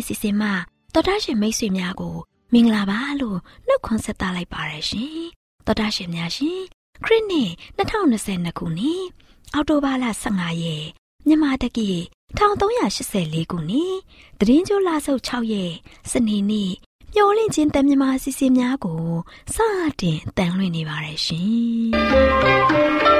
င့်ချင်းတန်လွင့်စီစဉ်မှာတော်တာရှင်မိတ်ဆွေများကို မင်္ဂလာပါလို့နှုတ်ခွန်းဆက်သလိုက်ပါရရှင်တော်တာရှင်များရှင်ခရစ်နှစ်2022ခုနှစ်အောက်တိုဘာလ15ရက်မြန်မာတက္ကီ1384ခုနှစ်တရင်ကျိုးလာဆုပ်6ရက်စနေနေ့မျော်လင့်ခြင်းတန်မြမာစီစဉ်များကိုစတင်တန်လွှင့်နေပါရရှင်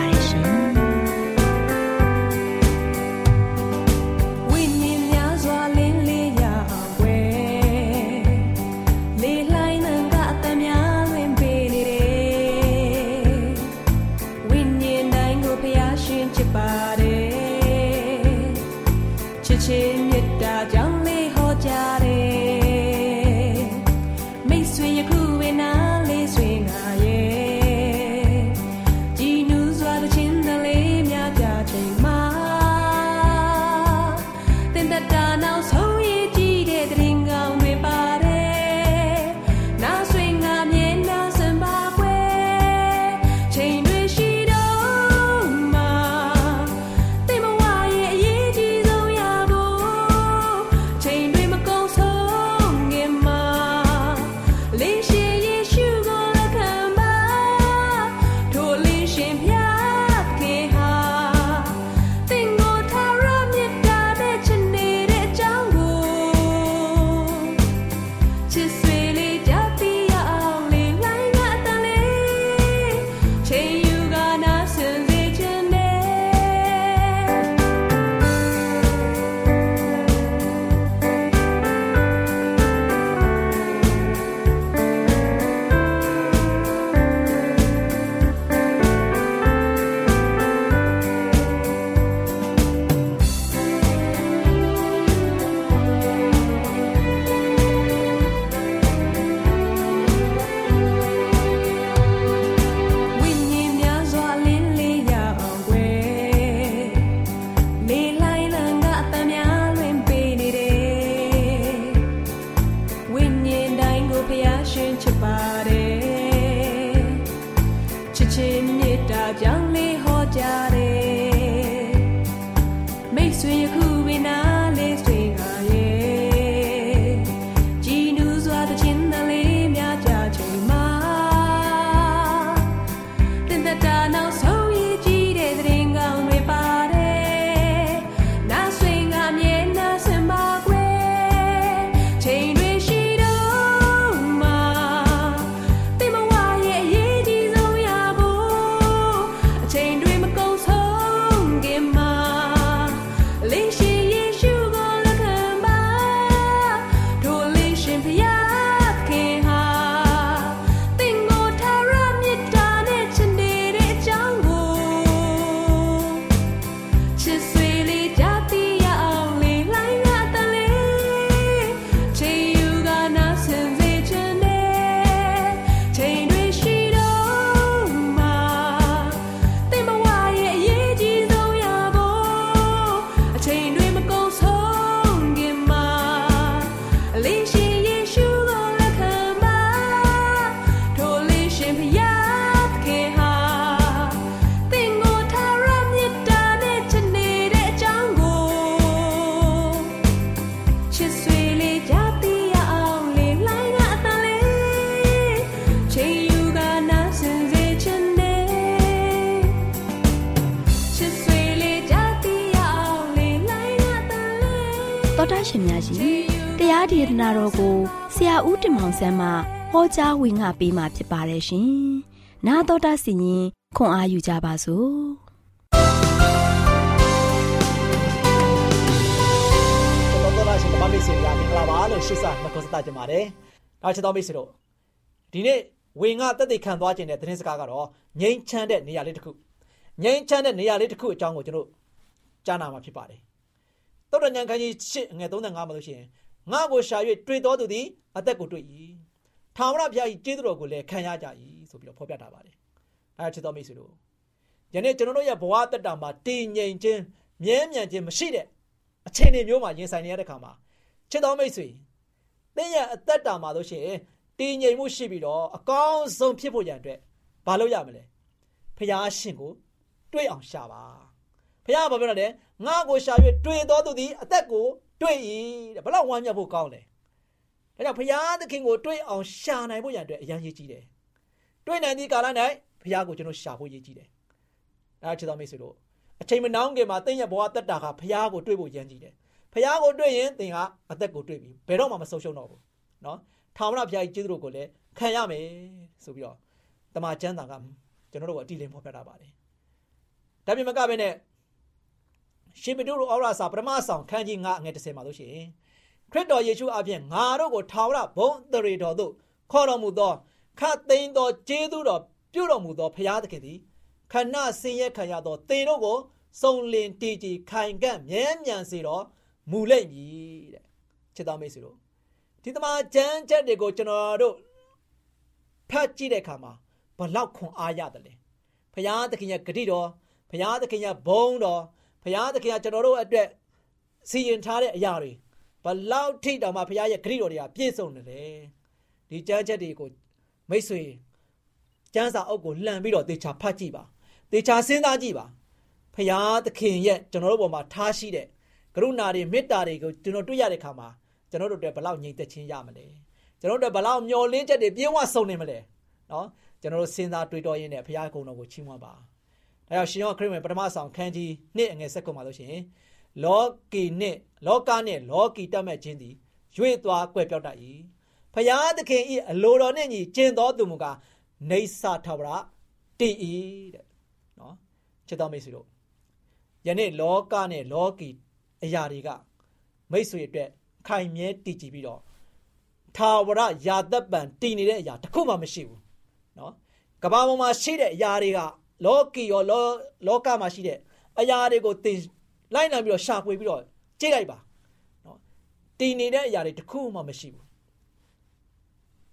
mettaja ဒေသနာတော်ကိုဆရာဦးတင်မောင်ဆန်းမှဟောကြားဝင်ငါပေးมาဖြစ်ပါတယ်ရှင်။나တော်တာစီရင်ခွန်အာယူကြပါစို့။တော်တော်ရှင်ဓမ္မမိတ်ဆွေများမင်္ဂလာပါလို့ရှုစနှုတ်ဆက်ကြပါတယ်။နောက်ချက်တော်မိတ်ဆွေတို့ဒီနေ့ ဝင်ငါတက်သိခံသွားခြင်းတဲ့သတင်းစကားကတော့ငြိမ်းချမ်းတဲ့နေရာလေးတစ်ခုငြိမ်းချမ်းတဲ့နေရာလေးတစ်ခုအကြောင်းကိုကျွန်တော်ကြားနာမှာဖြစ်ပါတယ် တုတ်တညံခန်းကြီး8ငွေ35မှာလို့ရှိရင်ငါကိုရှာ၍တွေ့တော်သူသည်အသက်ကိုတွေ့၏ထာဝရဘုရား၏ကျေးဇူးတော်ကိုလည်းခံရကြ၏ဆိုပြီးတော့ဖော်ပြထားပါတယ်အဲချစ်တော်မိတ်ဆွေတို့ယနေ့ကျွန်တော်တို့ရဲ့ဘဝတက်တာမှာတည်ငြိမ်ခြင်းမြဲမြံခြင်းမရှိတဲ့အခြေအနေမျိုးမှာရင်ဆိုင်နေရတဲ့ခါမှာချစ်တော်မိတ်ဆွေသင်ရဲ့အသက်တာမှာလို့ရှိရင်တည်ငြိမ်မှုရှိပြီးတော့အကောင်းဆုံးဖြစ်ဖို့ရန်အတွက်ဘာလုပ်ရမလဲဖျားရှင်ကို တွေးအောင်ရှာပါ ဖျားဘာပြောလဲငါ့ကိုရှာ၍တွေးတော်သူသည်အသက်ကိုတွေး၏တဲ့ဘလောက်ဝမ်းမြောက်ဖို့ကောင်းလဲဒါကြောင့်ဖျားသခင်ကိုတွေးအောင်ရှာနိုင်ဖို့ရန်အတွက်အရန်ကြီးကြီးတယ်တွေးနိုင်သည့်ကာလ၌ဖျားကိုကျွန်တော်ရှာဖို့ရည်ကြီးတယ်အဲချစ်တော်မိတ်ဆွေတို့အချိန်မနှောင်းခင်မှာသင်ရဲ့ဘဝတက်တာကဖျားကိုတွေးဖို့ရန်ကြီးတယ်ဖျားကိုတွေးရင်သင်ကအသက်ကိုတွေးပြီဘယ်တော့မှမဆုံးရှုံးတော့ဘူးနော်ထာဝရဘုရားကြီးကျေးဇူးတော်ကိုလည်းခံရမယ်ဆိုပြီးတော့တမန်ကျမ်းစာကကျွန်တော်တို့ကအတိအလင်းဖော်ပြတာပါတယ်ဒါပြင်မကပဲနဲ့ ရှင်မတုတို့ဩရစာပထမဆောင်ခန်းကြီး9အငယ်30မှာလို့ရှိရင်ခရစ်တော်ယေရှုအပြင်ငါတို့ကိုထာဝရဘုန်းတရေတော်သို့ခေါ်တော်မူသောခတ်သိမ်းသောကျေးဇူးတော်ပြုတော်မူသောဖရာသခင်သည်ခဏဆင်းရဲခံရသောသင်တို့ကိုစုံလင်တည်ကြည်ခိုင်ကန့်မြဲမြံစေတော်မူလိမ့်မည်တဲ့ချစ်တော်မိတ်ဆွေတို့ဒီတမန်ကျမ်းချက်တွေကိုကျွန်တော်တို့ဖတ်ကြည့်တဲ့အခါမှာဘလောက်ခွန်အားရတယ်လဲဖရာသခင်ရဲ့ဂတိတော်ဖရာသခင်ရဲ့ဘုန်းတော် ဖရာသခင်ကကျွန်တော်တို့အတွက်စီရင်ထားတဲ့အရာတွေဘလောက်ထိတောင်မှဖရာရဲ့ဂရိတော်တွေကပြည့်စုံနေတယ်ဒီကြမ်းချက်တွေကိုမိတ်ဆွေကျမ်းစာအုပ်ကိုလှန်ပြီးတော့တေချာဖတ်ကြည့်ပါတေချာစဉ်းစားကြည့်ပါဖရာသခင်ရဲ့ကျွန်တော်တို့ပေါ်မှာထားရှိတဲ့ကရုဏာတွေမေတ္တာတွေကိုကျွန်တော်တွေ့ရတဲ့ခါမှာကျွန်တော်တို့အတွက်ဘလောက်ငြိမ်သက်ခြင်းရမလဲကျွန်တော်တို့ဘလောက်မျောလင်းချက်တွေပြင်းဝဆုံနေမလဲနော်ကျွန်တော်တို့စဉ်းစားတွေးတောရင်းနဲ့ဖရာကုံတော်ကိုချီးမွမ်းပါ ဒါကြောင့်ရှင်ယောခရစ်ဝင်ပထမဆောင်ခန်းကြီးနှစ်အငယ်ဆက်ကုန်ပါလို့ရှိရင်လောကီနှင့်လောကနှင့်လောကီတတ်မဲ့ခြင်းသည်ရွေ့သွားကွယ်ပြောက်တတ်၏ဖျားသခင်ဤအလိုတော်နှင့်ညီကျင့်တော်သူမူကားနေဆာထဝရတည်၏တဲ့နော်ချစ်တော်မိတ်ဆွေတို့ယနေ့လောကနဲ့လောကီအရာတွေကမိတ်ဆွေအတွက်ခိုင်မြဲတည်ကြည်ပြီးတော့ထာဝရယာသက်ပံတည်နေတဲ့အရာတစ်ခုမှမရှိဘူးနော်ကဘာပေါ်မှာရှိတဲ့အရာတွေက လောကီရောလောလောကမှာရှိတဲ့အရာတွေကိုသင်လိုက်နိုင်ပြီးတော့ရှာဖွေပြီးတော့ကြည့်လိုက်ပါနော်တည်နေတဲ့အရာတွေတစ်ခုမှမရှိဘူး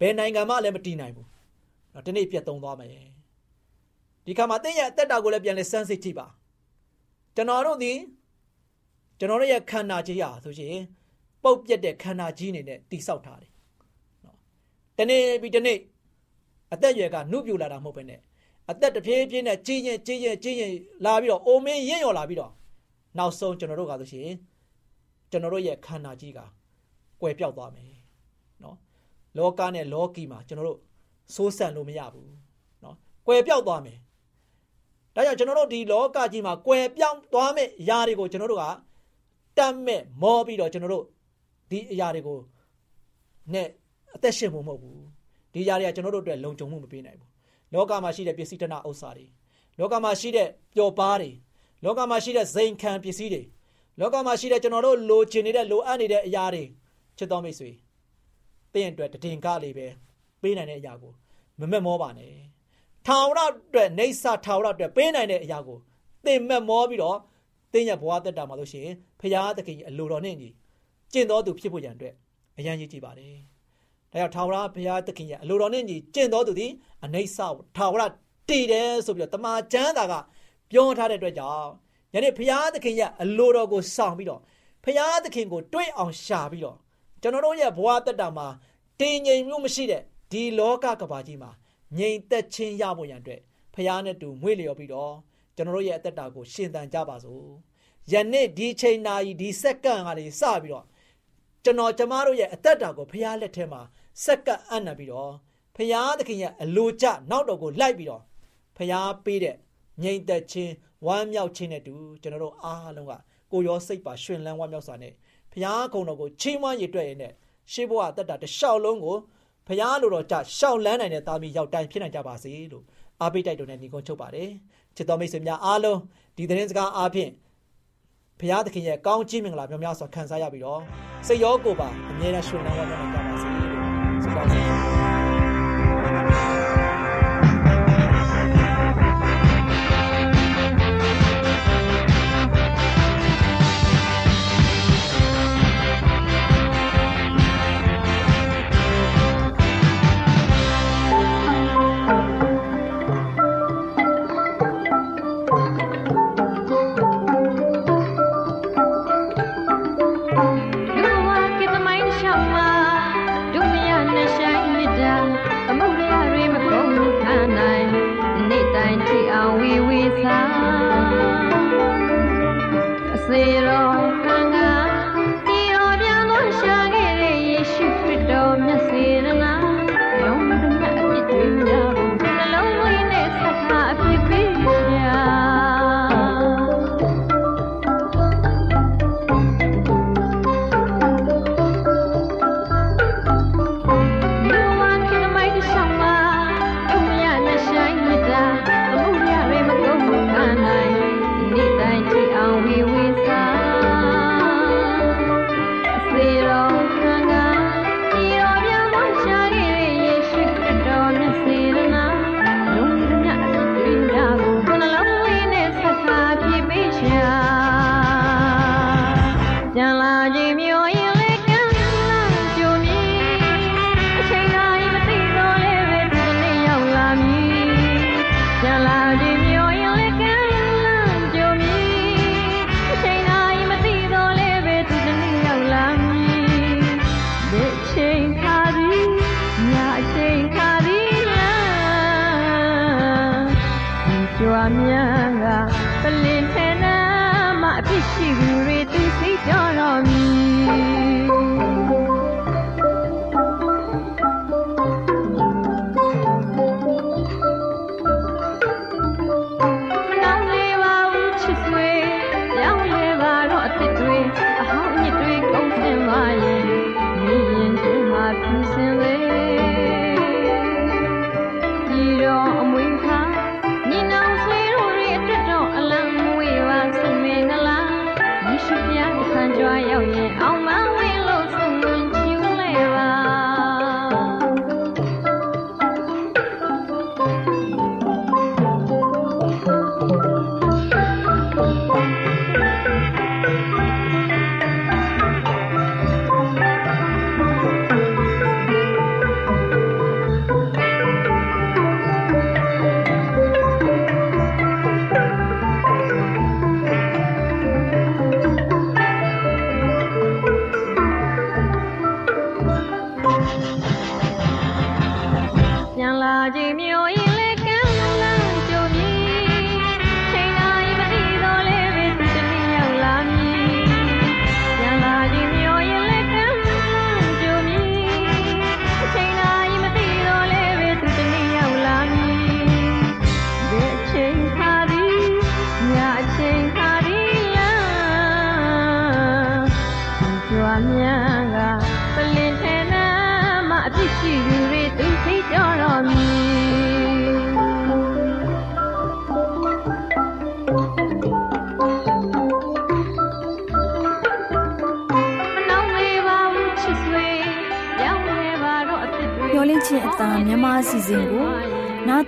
ဘယ်နိုင်ငံမှလည်းမတည်နိုင်ဘူးနော်ဒီနေ့ပြတ်သုံးသွားမယ်ဒီခါမှာသင်ရဲ့အသက်တာကိုလည်းပြန်လဲစမ်းစစ်ကြည့်ပါကျွန်တော်တို့ဒီကျွန်တော်တို့ရဲ့ခန္ဓာကြီးရာဆိုရှင်ပုတ်ပြက်တဲ့ခန္ဓာကြီးအနေနဲ့တိဆောက်ထားတယ်နော်တနေ့ပြီးတနေ့အသက်ရွယ်ကနှုတ်ပြလာတာမဟုတ်ဘဲနဲ့ အသက်တဖြည်းဖြည်းနဲ့ကြီးရင်ကြီးရင်ကြီးရင်လာပြီးတော့အိုမင်းရင့်ရော်လာပြီးတော့နောက်ဆုံးကျွန်တော်တို့ကဆိုရှင်ကျွန်တော်တို့ရဲ့ခန္ဓာကြီးကကွယ်ပြောက်သွားမယ်နော်လောကနဲ့လောကီမှာကျွန်တော်တို့စိုးစံလို့မရဘူးနော်ကွယ်ပြောက်သွားမယ်ဒါကြောင့်ကျွန်တော်တို့ဒီလောကကြီးမှာကွယ်ပြောင်းသွားမယ့်ຢာတွေကိုကျွန်တော်တို့ကတတ်မဲ့မောပြီးတော့ကျွန်တော်တို့ဒီအရာတွေကိုနဲ့အသက်ရှင်ဖို့မဟုတ်ဘူးဒီຢာတွေကကျွန်တော်တို့အတွက်လုံခြုံမှုမပေးနိုင်ဘူး လောကမှာရှိတဲ့ပစ္စည်းတနာဥစ္စာတွေလောကမှာရှိတဲ့ပျော်ပါးတွေလောကမှာရှိတဲ့ဇိမ်ခံပစ္စည်းတွေလောကမှာရှိတဲ့ကျွန်တော်တို့လိုချင်နေတဲ့လိုအပ်နေတဲ့အရာတွေချစ်တော်မိတ်ဆွေသင်အတွက်တည်ငကားလေးပဲပေးနိုင်တဲ့အရာကိုမမက်မောပါနဲ့ထာဝရအတွက်နေဆာထာဝရအတွက်ပေးနိုင်တဲ့အရာကိုသင်မက်မောပြီးတော့သင်ရဲ့ဘဝတက်တာမှာလို့ရှိရင်ဖရာသခင်အလိုတော်နဲ့ညီကျင့်တော်သူဖြစ်ဖို့ရန်အတွက်အရန်ကြီးကြည့်ပါတယ်။ ဒါကြောင့်ထာဝရဘုရားသခင်ရဲ့အလိုတော်နဲ့ညီကျင့်တော်သူသည်အနေဆာထာဝရတည်တယ်ဆိုပြီးတော့တမန်ကျမ်းသာကပြောထားတဲ့အတွက်ကြောင့်ယနေ့ဘုရားသခင်ရဲ့အလိုတော်ကိုဆောင်ပြီးတော့ဘုရားသခင်ကိုတွေ့အောင်ရှာပြီးတော့ကျွန်တော်တို့ရဲ့ဘဝတက်တာမှာတည်ငြိမ်မှုမရှိတဲ့ဒီလောကကဘာကြီးမှာငြိမ်သက်ခြင်းရဖို့ရန်အတွက်ဘုရားနဲ့တူမွေ့လျော်ပြီးတော့ကျွန်တော်တို့ရဲ့အသက်တာကိုရှင်သန်ကြပါစို့ယနေ့ဒီချိန်နာရီဒီစက္ကန့်ကနေစပြီးတော့ကျွန်တော်ကျမတို့ရဲ့အသက်တာကိုဘုရားလက်ထဲမှာ စက္ကန့်အံ့နပြီးတော့ဘုရားသခင်ရဲ့အလိုကျနောက်တော်ကိုလိုက်ပြီးတော့ဘုရားပေးတဲ့ငြိမ်သက်ခြင်းဝမ်းမြောက်ခြင်းနဲ့တူကျွန်တော်တို့အားလုံးကကိုရောစိတ်ပါရှင်လန်းဝမ်းမြောက်စွာနဲ့ဘုရားကုံတော်ကိုချီးမွမ်းရည်တွေ့ရတဲ့ရှေးဘဝအသက်တာတစ်လျှောက်လုံးကိုဘုရားလိုတော်ကြရှောက်လန်းနိုင်တဲ့သားမီးရောက်တိုင်းဖြစ်နိုင်ကြပါစေလို့အားပေးတိုက်တွန်းတဲ့ညီကုန်းချုပ်ပါတယ်ချစ်တော်မိတ်ဆွေများအားလုံးဒီသတင်းစကားအားဖြင့်ဘုရားသခင်ရဲ့ကောင်းချီးမင်္ဂလာများများစွာခံစားရပြီးတော့စိတ်ရောကိုယ်ပါအမြဲတမ်းရှင်လန်းဝမ်းမြောက်နိုင်ကြပါစေ လို့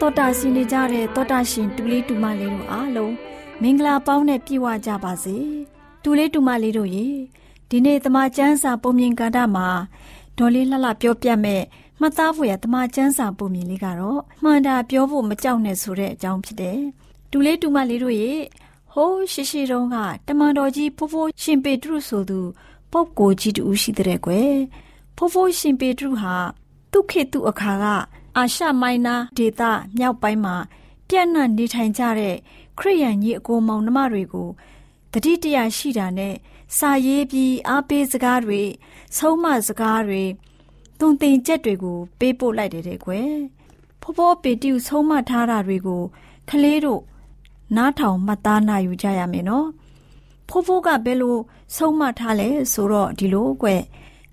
တော်တာဆင်နေကြတဲ့တောတာရှင်တူလေးတူမလေးတို့အားလုံးမင်္ဂလာပေါင်းနဲ့ပြည့်ဝကြပါစေတူလေးတူမလေးတို့ရေဒီနေ့တမချန်းစာပုံမြင်ကားတာမှာဒေါ်လေးလှလှပြောပြမဲ့မှတ်သားဖို့ရတမချန်းစာပုံမြင်လေးကတော့မှန်တာပြောဖို့မကြောက်နဲ့ဆိုတဲ့အကြောင်းဖြစ်တယ်တူလေးတူမလေးတို့ရေဟိုးရှိရှိတုန်းကတမန်တော်ကြီးဖိုးဖိုးရှင်ပေတရုဆိုသူပုပ်ကိုကြီးတူရှိတဲ့ကွယ်ဖိုးဖိုးရှင်ပေတရုဟာသူခေတုအခါက အာရှမိုင်းနာဒေသမြောက်ပိုင်းမှာ ပြန့်နှံ့နေထိုင်ကြတဲ့ခရိယန်ကြီးအကိုမောင်နှမတွေကိုတတိတရာရှိတာနဲ့စာရေးပြီးအားပေးစကားတွေဆုံးမစကားတွေတုံတင်ချက်တွေကို ပေးပို့လိုက်တယ်တဲ့ကွယ်ဖောဖောပေတိကိုဆုံးမထားတာတွေကိုကလေးတို့နားထောင်မှတ်သားနိုင်ယူကြရမယ်နော်ဖိုးဖိုးကဘယ်လိုဆုံးမထားလဲဆိုတော့ဒီလိုကွ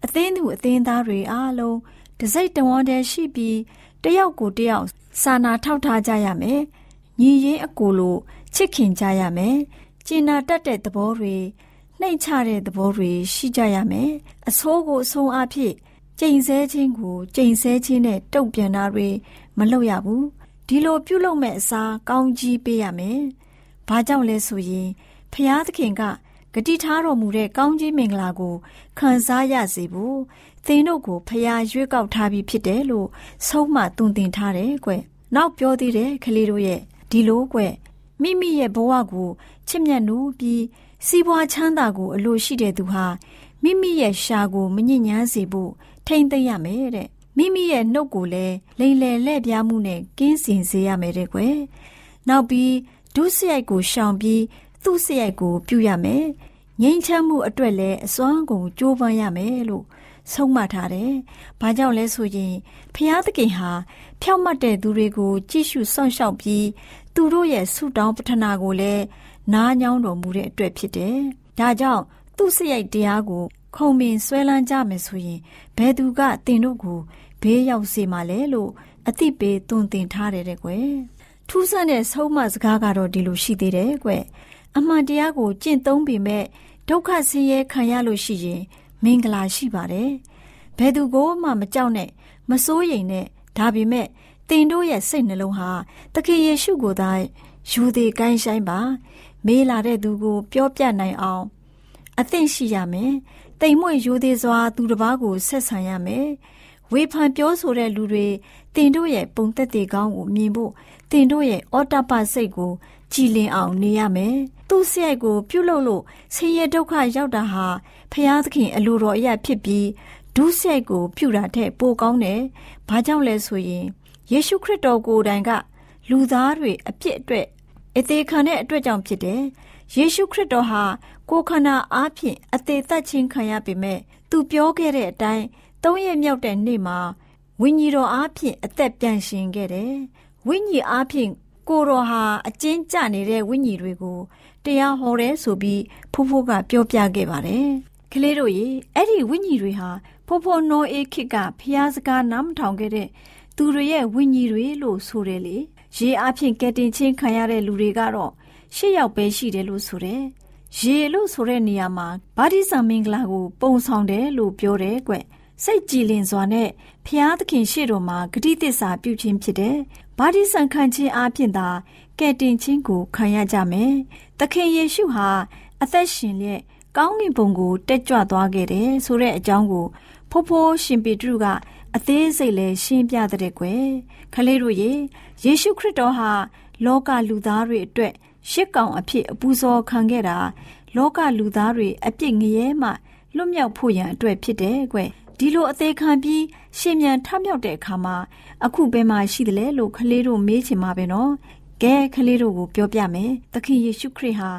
အသင်းသူအသင်းသားတွေအားလုံးတစိတ်တဝန်းတည်းရှိပြီး တယောက်ကိုတယောက်စာနာထောက်ထားကြရမယ်။ညီရင်းအကိုလိုချစ်ခင်ကြရမယ်။ကျင်နာတတ်တဲ့သဘောတွေနှိမ့်ချတဲ့သဘောတွေရှိကြရမယ်။အဆိုးကိုအဆုံးအဖြစ်ကြိမ်ဆဲခြင်းကိုကြိမ်ဆဲခြင်းနဲ့တုံ့ပြန်တာတွေမလုပ်ရဘူး။ဒီလိုပြုလုပ်မဲ့အစားကောင်းကြီးပေးရမယ်။ဘာကြောင့်လဲဆိုရင်ဖျားသခင်ကဂတိထားတော်မူတဲ့ကောင်းကြီးမင်္ဂလာကိုခံစားရစေဖို့ သင်တို့ကိုဖျားရွေးကောက်ထားပြီးဖြစ်တယ်လို့ဆုံးမသွန်သင်ထားတယ်ကွ။နောက်ပြောသေးတယ်ကလေးတို့ရဲ့ဒီလိုကွမိမိရဲ့ဘဝကိုချစ်မြတ်နိုးပြီးစီးပွားချမ်းသာကိုအလိုရှိတဲ့သူဟာမိမိရဲ့ရှာကိုမညစ်ညမ်းစေဖို့ထိမ့်သိမ့်ရမယ်တဲ့မိမိရဲ့နှုတ်ကိုလည်းလိန်လယ်လက်ပြားမှုနဲ့ကင်းစင်စေရမယ်တဲ့ကွယ်နောက်ပြီးဒုစရိုက်ကိုရှောင်ပြီးသူ့စရိုက်ကိုပြုရမယ်ငြိမ်းချမ်းမှုအတွက်လည်းအစွမ်းကုန်ကြိုးပမ်းရမယ်လို့ ဆုံးမထားတယ်။ဘာကြောင့်လဲဆိုရင်ဖျားသခင်ဟာဖြောက်မှတ်တဲ့သူတွေကို ကြည့်ရှုစောင့်ရှောက်ပြီးသူတို့ရဲ့ဆုတောင်းပတနာကိုလည်းနားညောင်းတော်မူတဲ့အတွက်ဖြစ်တယ်။ဒါကြောင့်သူ့စရိုက်တရားကို ခုံမင်ဆွဲလန်းကြမယ်ဆိုရင်ဘယ်သူကတင်တို့ကိုဘေးရောက်စေမှာလဲလို့အသိပေးသွန်သင်ထားတယ်တဲ့ကွယ်။ထူးဆန်းတဲ့ဆုံးမစကားကတော့ဒီလိုရှိသေးတယ်ကွယ်။အမှန်တရားကိုကျင့်သုံးပြီးမဲ့ဒုက္ခဆင်းရဲခံရလို့ရှိရင် မင်္ဂလာရှိပါတယ်။ဘယ်သူကိုမှမကြောက်နဲ့မစိုးရိမ်နဲ့ဒါပေမဲ့တင်တို့ရဲ့စိတ်နှလုံးဟာသခင်ယေရှုကိုသာယူသည်ကိုင်းဆိုင်ပါမေးလာတဲ့သူကို ပြောပြနိုင်အောင် အသင့်ရှိရမယ်။တိမ်မွေ့ယူသည်စွာ သူတစ်ပါးကိုဆက်ဆံရမယ်။ဝေဖန်ပြောဆိုတဲ့လူတွေတင်တို့ရဲ့ပုံသက်တွေကောင်းကိုမြင်ဖို့တင်တို့ရဲ့အော်တပစိတ်ကိုကြည်လင်အောင်နေရမယ်။သူ့စရိုက်ကိုပြုတ်လို့လို့ဆင်းရဲဒုက္ခရောက်တာဟာ ဖျားသခင်အလိုတော်အရာဖြစ်ပြီးဒုစရိုက်ကို ပြုတာထက်ပိုကောင်းတယ်။ဘာကြောင့်လဲဆိုရင်ယေရှုခရစ်တော်ကိုယ်တိုင်က လူသားတွေအပြစ်အတွက်အသေးခံတဲ့အတွက်ကြောင့်ဖြစ်တယ်။ယေရှုခရစ်တော်ဟာကိုယ်ခန္ဓာအားဖြင့်အသေးသက်ခြင်းခံရပေမဲ့သူပြောခဲ့တဲ့အတိုင်းသုံးရက်မြောက်တဲ့နေ့မှာဝိညာဉ်တော်အားဖြင့်အသက်ပြန်ရှင်ခဲ့တယ်။ဝိညာဉ်အားဖြင့်ကိုတော်ဟာအကျဉ်းကျနေတဲ့ဝိညာဉ်တွေကိုတရားဟောတယ်ဆိုပြီးဖိုးဖိုးကပြောပြခဲ့ပါတယ်။ ကလေးတို့ရေအဲ့ဒီဝိညာဉ်တွေဟာဖိုးဖိုးနောအေးခစ်ကဖျားစကားနားမထောင်ခဲ့တဲ့သူတွေရဲ့ဝိညာဉ်တွေလို့ဆိုတယ်လေရေအဖြစ်ကဲတင်ချင်းခံရတဲ့လူတွေကတော့ရှစ်ယောက်ပဲရှိတယ်လို့ဆိုတယ်ရေလို့ဆိုတဲ့နေရာမှာဗာတိဆံမင်္ဂလာကို ပုံဆောင်တယ်လို့ပြောတယ်ကွစိတ်ကြည်လင်စွာနဲ့ဖျားသခင်ရှေ့တော်မှာဂတိတစ္ဆာပြုခြင်းဖြစ်တယ်ဗာတိဆံခံခြင်းအပြင်သာကဲတင်ချင်းကိုခံရကြမယ်သခင်ယေရှုဟာအသက်ရှင်လျက် ကောင်းကင်ဘုံကိုတက်ကြွသွားခဲ့တယ်ဆိုတဲ့အကြောင်းကိုဖိုးဖိုးရှင်ပေတရုကအသေးစိတ်လဲရှင်းပြတဲ့ကွယ်ခလေးတို့ရေယေရှုခရစ်တော်ဟာလောကလူသားတွေအတွက်ရှစ်ကောင်အဖြစ်အပူဇော်ခံခဲ့တာလောကလူသားတွေအပြစ်ငရဲမှလွတ်မြောက်ဖို့ရန်အတွက်ဖြစ်တယ်ကွဒီလိုအသေးခံပြီးရှင်မြန်ထမြောက်တဲ့အခါမှာအခုဘယ်မှာရှိသလဲလို့ခလေးတို့မေးချင်မှာပဲနော်ကဲခလေးတို့ကိုပြောပြမယ်သခင်ယေရှုခရစ်ဟာ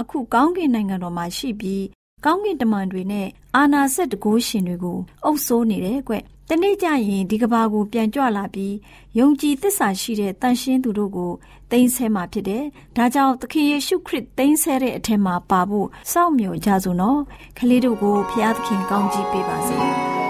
အခုကောင်းကင်နိုင်ငံတော်မှာရှိပြီးကောင်းကင်တမန်တွေနဲ့အာနာစက်တကိုးရှင်တွေကိုအုပ်စိုးနေတယ်ကွတနေ့ကျရင်ဒီကဘာကိုပြန်ကြွလာပြီးယုံကြည်သစ္စာရှိတဲ့တန်ရှင်းသူတို့ကိုသိမ်းဆဲမှာဖြစ်တယ်။ဒါကြောင့်သခင်ယေရှုခရစ်သိမ်းဆဲတဲ့အထက်မှာပါဖို့စောင့်မျှော်ကြစို့နော်။ကလေးတို့ကိုဖျားသခင်ကောင်းချီးပေးပါစေ။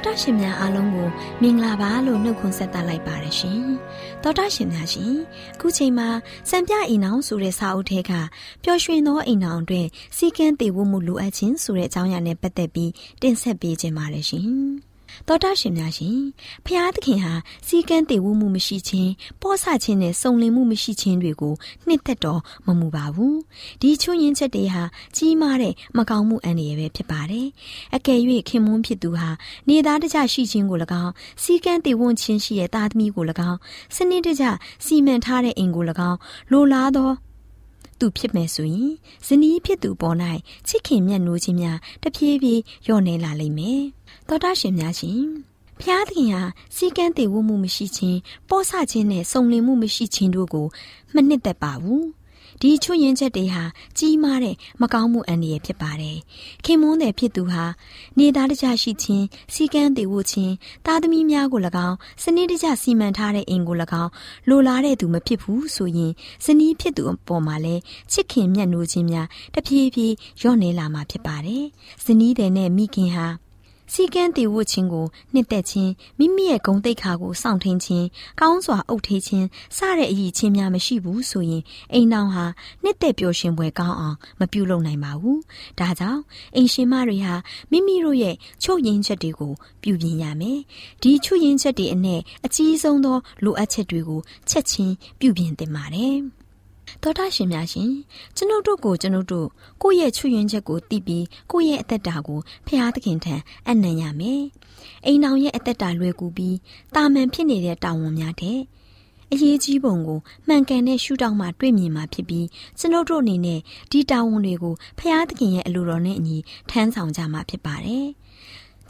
တော်တာရှင်များအားလုံးကိုမင်္ဂလာပါလို့နှုတ်ခွန်းဆက်သလိုက်ပါတယ်ရှင်။တော်တာရှင်များရှင်အခုချိန်မှာစံပြအိမ်အောင်ဆိုတဲ့စာအုပ်ထဲကပျော်ရွှင်သောအိမ်အောင်တွင်စီကန်းတည်ဝမှုလိုအပ်ခြင်းဆိုတဲ့အကြောင်းအရာနဲ့ပတ်သက်ပြီးတင်ဆက်ပေးခြင်းပါတယ်ရှင်။ တော်တာရှင်များရှင်ဖျားသခင်ဟာစီကန်းတည်ဝမှုမရှိခြင်းပောဆခြင်းနဲ့စုံလင်မှုမရှိခြင်းတွေကိုနှစ်သက်တော်မမူပါဘူးဒီချွင်းရင်ချက်တွေဟာကြီးမားတဲ့မကောင်းမှုအန္တရာယ်ပဲဖြစ်ပါတယ်အကယ်၍ခင်မွန်းဖြစ်သူဟာနေသားတကြရှိခြင်းကို၎င်းစီကန်းတည်ဝခြင်းရှိတဲ့သားသမီးကို၎င်းစနစ်တကျစီမံထားတဲ့အိမ်ကို၎င်းလိုလားသော သူဖြစ်မယ်ဆိုရင်ဇနီးဖြစ်သူပေါ်၌ချစ်ခင်မြတ်နိုးခြင်းများတဖြည်းဖြည်းလျော့နေလာလိမ့်မယ်။သောတာရှင်များရှင်ဖျားသခင်ဟာစီကန်းတည်ဝမှုမရှိခြင်းပောဆခြင်းနဲ့စုံလင်မှုမရှိခြင်းတို့ကိုမနှစ်သက်ပါဘူး။ ဒီချွတ်ရင်ချက်တွေဟာကြီးမားတဲ့မကောင်းမှုအန္တရာယ်ဖြစ်ပါတယ်။ခင်မွန်းတဲ့ဖြစ်သူဟာနေသားတကြရှိခြင်းစီကန်းတည်ဝခြင်းတာသမီများကို၎င်းစနစ်တကျစီမံထားတဲ့အိမ်ကို၎င်းလိုလားတဲ့သူမဖြစ်ဘူးဆိုရင်ဇနီးဖြစ်သူအပေါ်မှာလဲချစ်ခင်မြတ်နိုးခြင်းများတဖြည်းဖြည်းလျော့နေလာမှာဖြစ်ပါတယ်။ဇနီးတဲ့နဲ့မိခင်ဟာ စီကန်းတည်ဝတ်ခြင်းကိုနှစ်သက်ခြင်းမိမိရဲ့ဂုဏ်သိက္ခာကိုစောင့်ထိန်ခြင်းကောင်းစွာအုပ်ထိန်ခြင်းစတဲ့အရေးချင်းများမရှိဘူးဆိုရင်အိမ်တော်ဟာနှစ်သက်ပျော်ရွှင်ပွဲကောင်းအောင်မပြုလုပ်နိုင်ပါဘူး။ဒါကြောင့်အိမ်ရှင်မတွေဟာမိမိတို့ရဲ့ချုပ်ရင်းချက်တွေကိုပြုပြင်ရမယ်။ဒီချုပ်ရင်းချက်တွေအနဲ့အကြီးဆုံးသောလိုအပ်ချက်တွေကိုချက်ချင်းပြုပြင်သင့်ပါတယ်။ သောတာရှင်များရှင်ကျွန်ုပ်တို့ကိုကျွန်ုပ်တို့ကိုယ့်ရဲ့ချွတ်ယွင်းချက်ကိုသိပြီးကိုယ့်ရဲ့အသက်တာကိုဖျားသခင်ထံအနံ့ရမယ်။အိမ်အောင်ရဲ့အသက်တာလွယ်ကူပြီးတာမန်ဖြစ်နေတဲ့တာဝန်များတဲ့အရေးကြီးပုံကိုမှန်ကန်တဲ့ရှုထောင့်မှတွေ့မြင်မှာဖြစ်ပြီးကျွန်ုပ်တို့အနေနဲ့ဒီတာဝန်တွေကိုဖျားသခင်ရဲ့အလိုတော်နဲ့အညီထမ်းဆောင်ကြမှာဖြစ်ပါတယ်။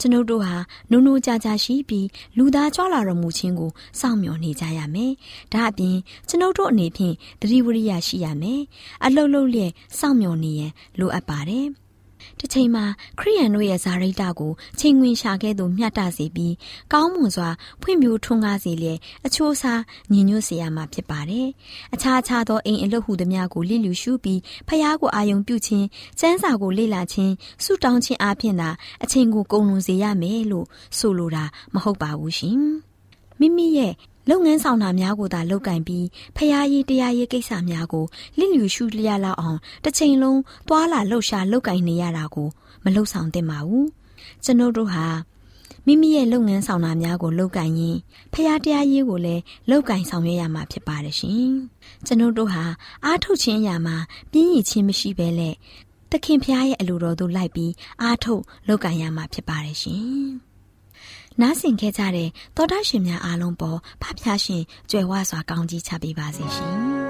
ကျွန်ုပ်တို့ဟာနုံနုံကြကြရှိပြီးလူသားကြွလာတော်မူခြင်းကိုစောင့်မျှော်နေကြရမယ်။ဒါအပြင်ကျွန်ုပ်တို့အနေဖြင့်တတိဝရိယရှိရမယ်။အလုတ်လုတ်လျက်စောင့်မျှော်နေရန်လိုအပ်ပါတယ်။ တစ်ချိန်မှာခရိယန်တို့ရဲ့ဇာရိတကိုချိန်ဝင်ရှာခဲ့သူမျှတစေပြီးကောင်းမွန်စွာဖွင့်ပြိုးထွန်းကားစေလျက်အချိုးစားညီညွတ်စေရမှာဖြစ်ပါတယ်။အခြားအခြားသောအိမ်အလုပ်ဟုသမျှကိုလိလူရှုပြီးဖျားကိုအာယုံပြုခြင်းစန်းစာကိုလေ့လာခြင်းဆုတောင်းခြင်းအပြင်သာအချိန်ကိုကုန်လွန်စေရမယ်လို့ဆိုလိုတာမဟုတ်ပါဘူးရှင်။မိမိရဲ့ လုပ်ငန်းဆောင်တာများကိုသာလုပ်ကင်ပြီးဖျားရေးတရားရေးကိစ္စများကိုလစ်လျူရှုလျက်လောက်အောင်တစ်ချိန်လုံးသွာလာလှုပ်ရှားလုပ်ကင်နေရတာကိုမလှုပ်ဆောင်သင့်ပါဘူးကျွန်ုပ်တို့ဟာမိမိရဲ့လုပ်ငန်းဆောင်တာများကိုလုပ်ကင်ရင်ဖျားတရားရေးကိုလည်းလုပ်ကင်ဆောင်ရွက်ရမှာဖြစ်ပါတယ်ရှင်ကျွန်ုပ်တို့ဟာအားထုတ်ခြင်းအရာမှာပြင်းရည်ခြင်းမရှိဘဲနဲ့တခင်ဖျားရဲ့အလိုတော်သို့လိုက်ပြီးအားထုတ်လုပ်ကင်ရမှာဖြစ်ပါတယ်ရှင် နားဆင်ခဲ့ကြတဲ့သောတာရှင်များအားလုံးပေါ်ဖဖျားရှင်ကြွယ်ဝစွာကောင်းကြီးချပေးပါစေရှင်။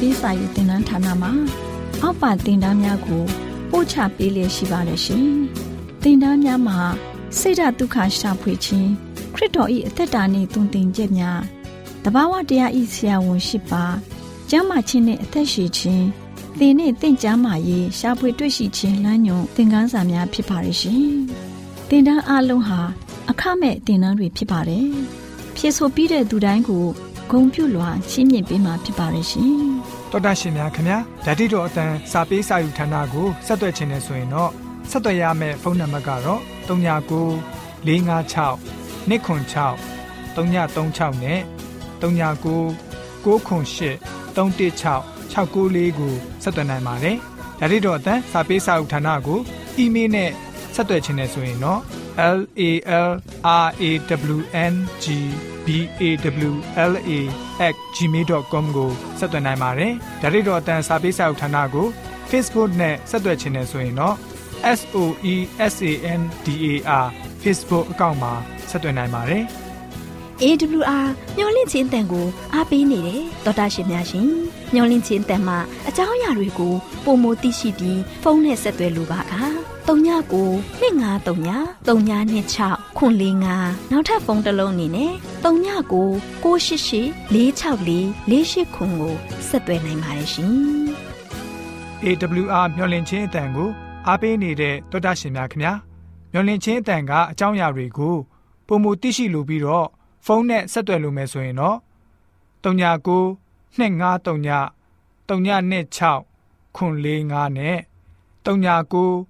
ပေးစာယူတင်နန်းဌာနမှာအောက်ပါတင်ဒားများကိုပို့ချပေးလျက်ရှိပါတယ်ရှင်တင်ဒားများမှာဆိဒ္ဓတုခရှာဖွေခြင်းခရစ်တော်၏အသက်တာနှင့်တုန်တင်ကြများတဘာဝတရားဤဆရာဝန်ရှိပါကျမ်းမာခြင်းနှင့်အသက်ရှိခြင်းသင်နှင့်တင့်ကြမာရေးရှားဖွေတွေ့ရှိခြင်းလမ်းညွန်သင်ခန်းစာများဖြစ်ပါရဲ့ရှင်။သင်တန်းအလုံးဟာအခမဲ့သင်တန်းတွေဖြစ်ပါတယ်။ဖြစ်ဆိုပြီးတဲ့သူတိုင်းကိုဂုံပြုလွှာချီးမြှင့်ပေးမှာဖြစ်ပါရဲ့ရှင်။ တော်တာရှင်များခင်ဗျာဓာတိတော်အတန်းစာပေးစာယူဌာနကိုဆက်သွယ်ခြင်းနဲ့ဆိုရင်တော့ဆက်သွယ်ရမယ့်ဖုန်းနံပါတ်ကတော့39 656 296 336နဲ့39 698 316 694ကိုဆက်သွင်းနိုင်ပါတယ်။ဒါ့အပြင်အတန်းစာပေးစာဥထာဏာကိုအီးမေးလ်နဲ့ဆက်သွယ်ခြင်းနဲ့ဆိုရင်တော့ l a l r a w n g b a w l a @ gmail.com ကိုဆက်သွင်းနိုင်ပါတယ်။ဒါ့အပြင်အတန်းစာပေးစာဥထာဏာကို Facebook နဲ့ဆက်သွယ်ခြင်းနဲ့ဆိုရင်တော့ s o e s a n d a r Facebook အကောင့်မှာဆက်သွင်းနိုင်ပါတယ်။ AWR မျော်လင့်ခြင်းတန်ကိုအားပေးနေတယ်တော်တာရှင်များရှင်မျော်လင့်ခြင်းတန်မှာအကြောင်းအရာတွေကိုပုံမသိရှိပြီးဖုန်းနဲ့ဆက်သွယ်လိုပါက 39 2939 3926ခွန်45နောက်ထပ်ဖုန်းတစ်လုံးအနေနဲ့39 688 464 48ခွန်ကိုဆက်သွယ်နိုင်ပါတယ်ရှင် AWR မျော်လင့်ခြင်းအတန်ကိုအားပေးနေတဲ့တော်တာရှင်များခင်ဗျာမျော်လင့်ခြင်းအတန်ကအကြောင်းအရာတွေကိုပုံမသိရှိလိုပြီးတော့ဖုန်းနဲ့ဆက်သွယ်လို့မယ်ဆိုရင်တော့39 253 326ခွန်45နဲ့39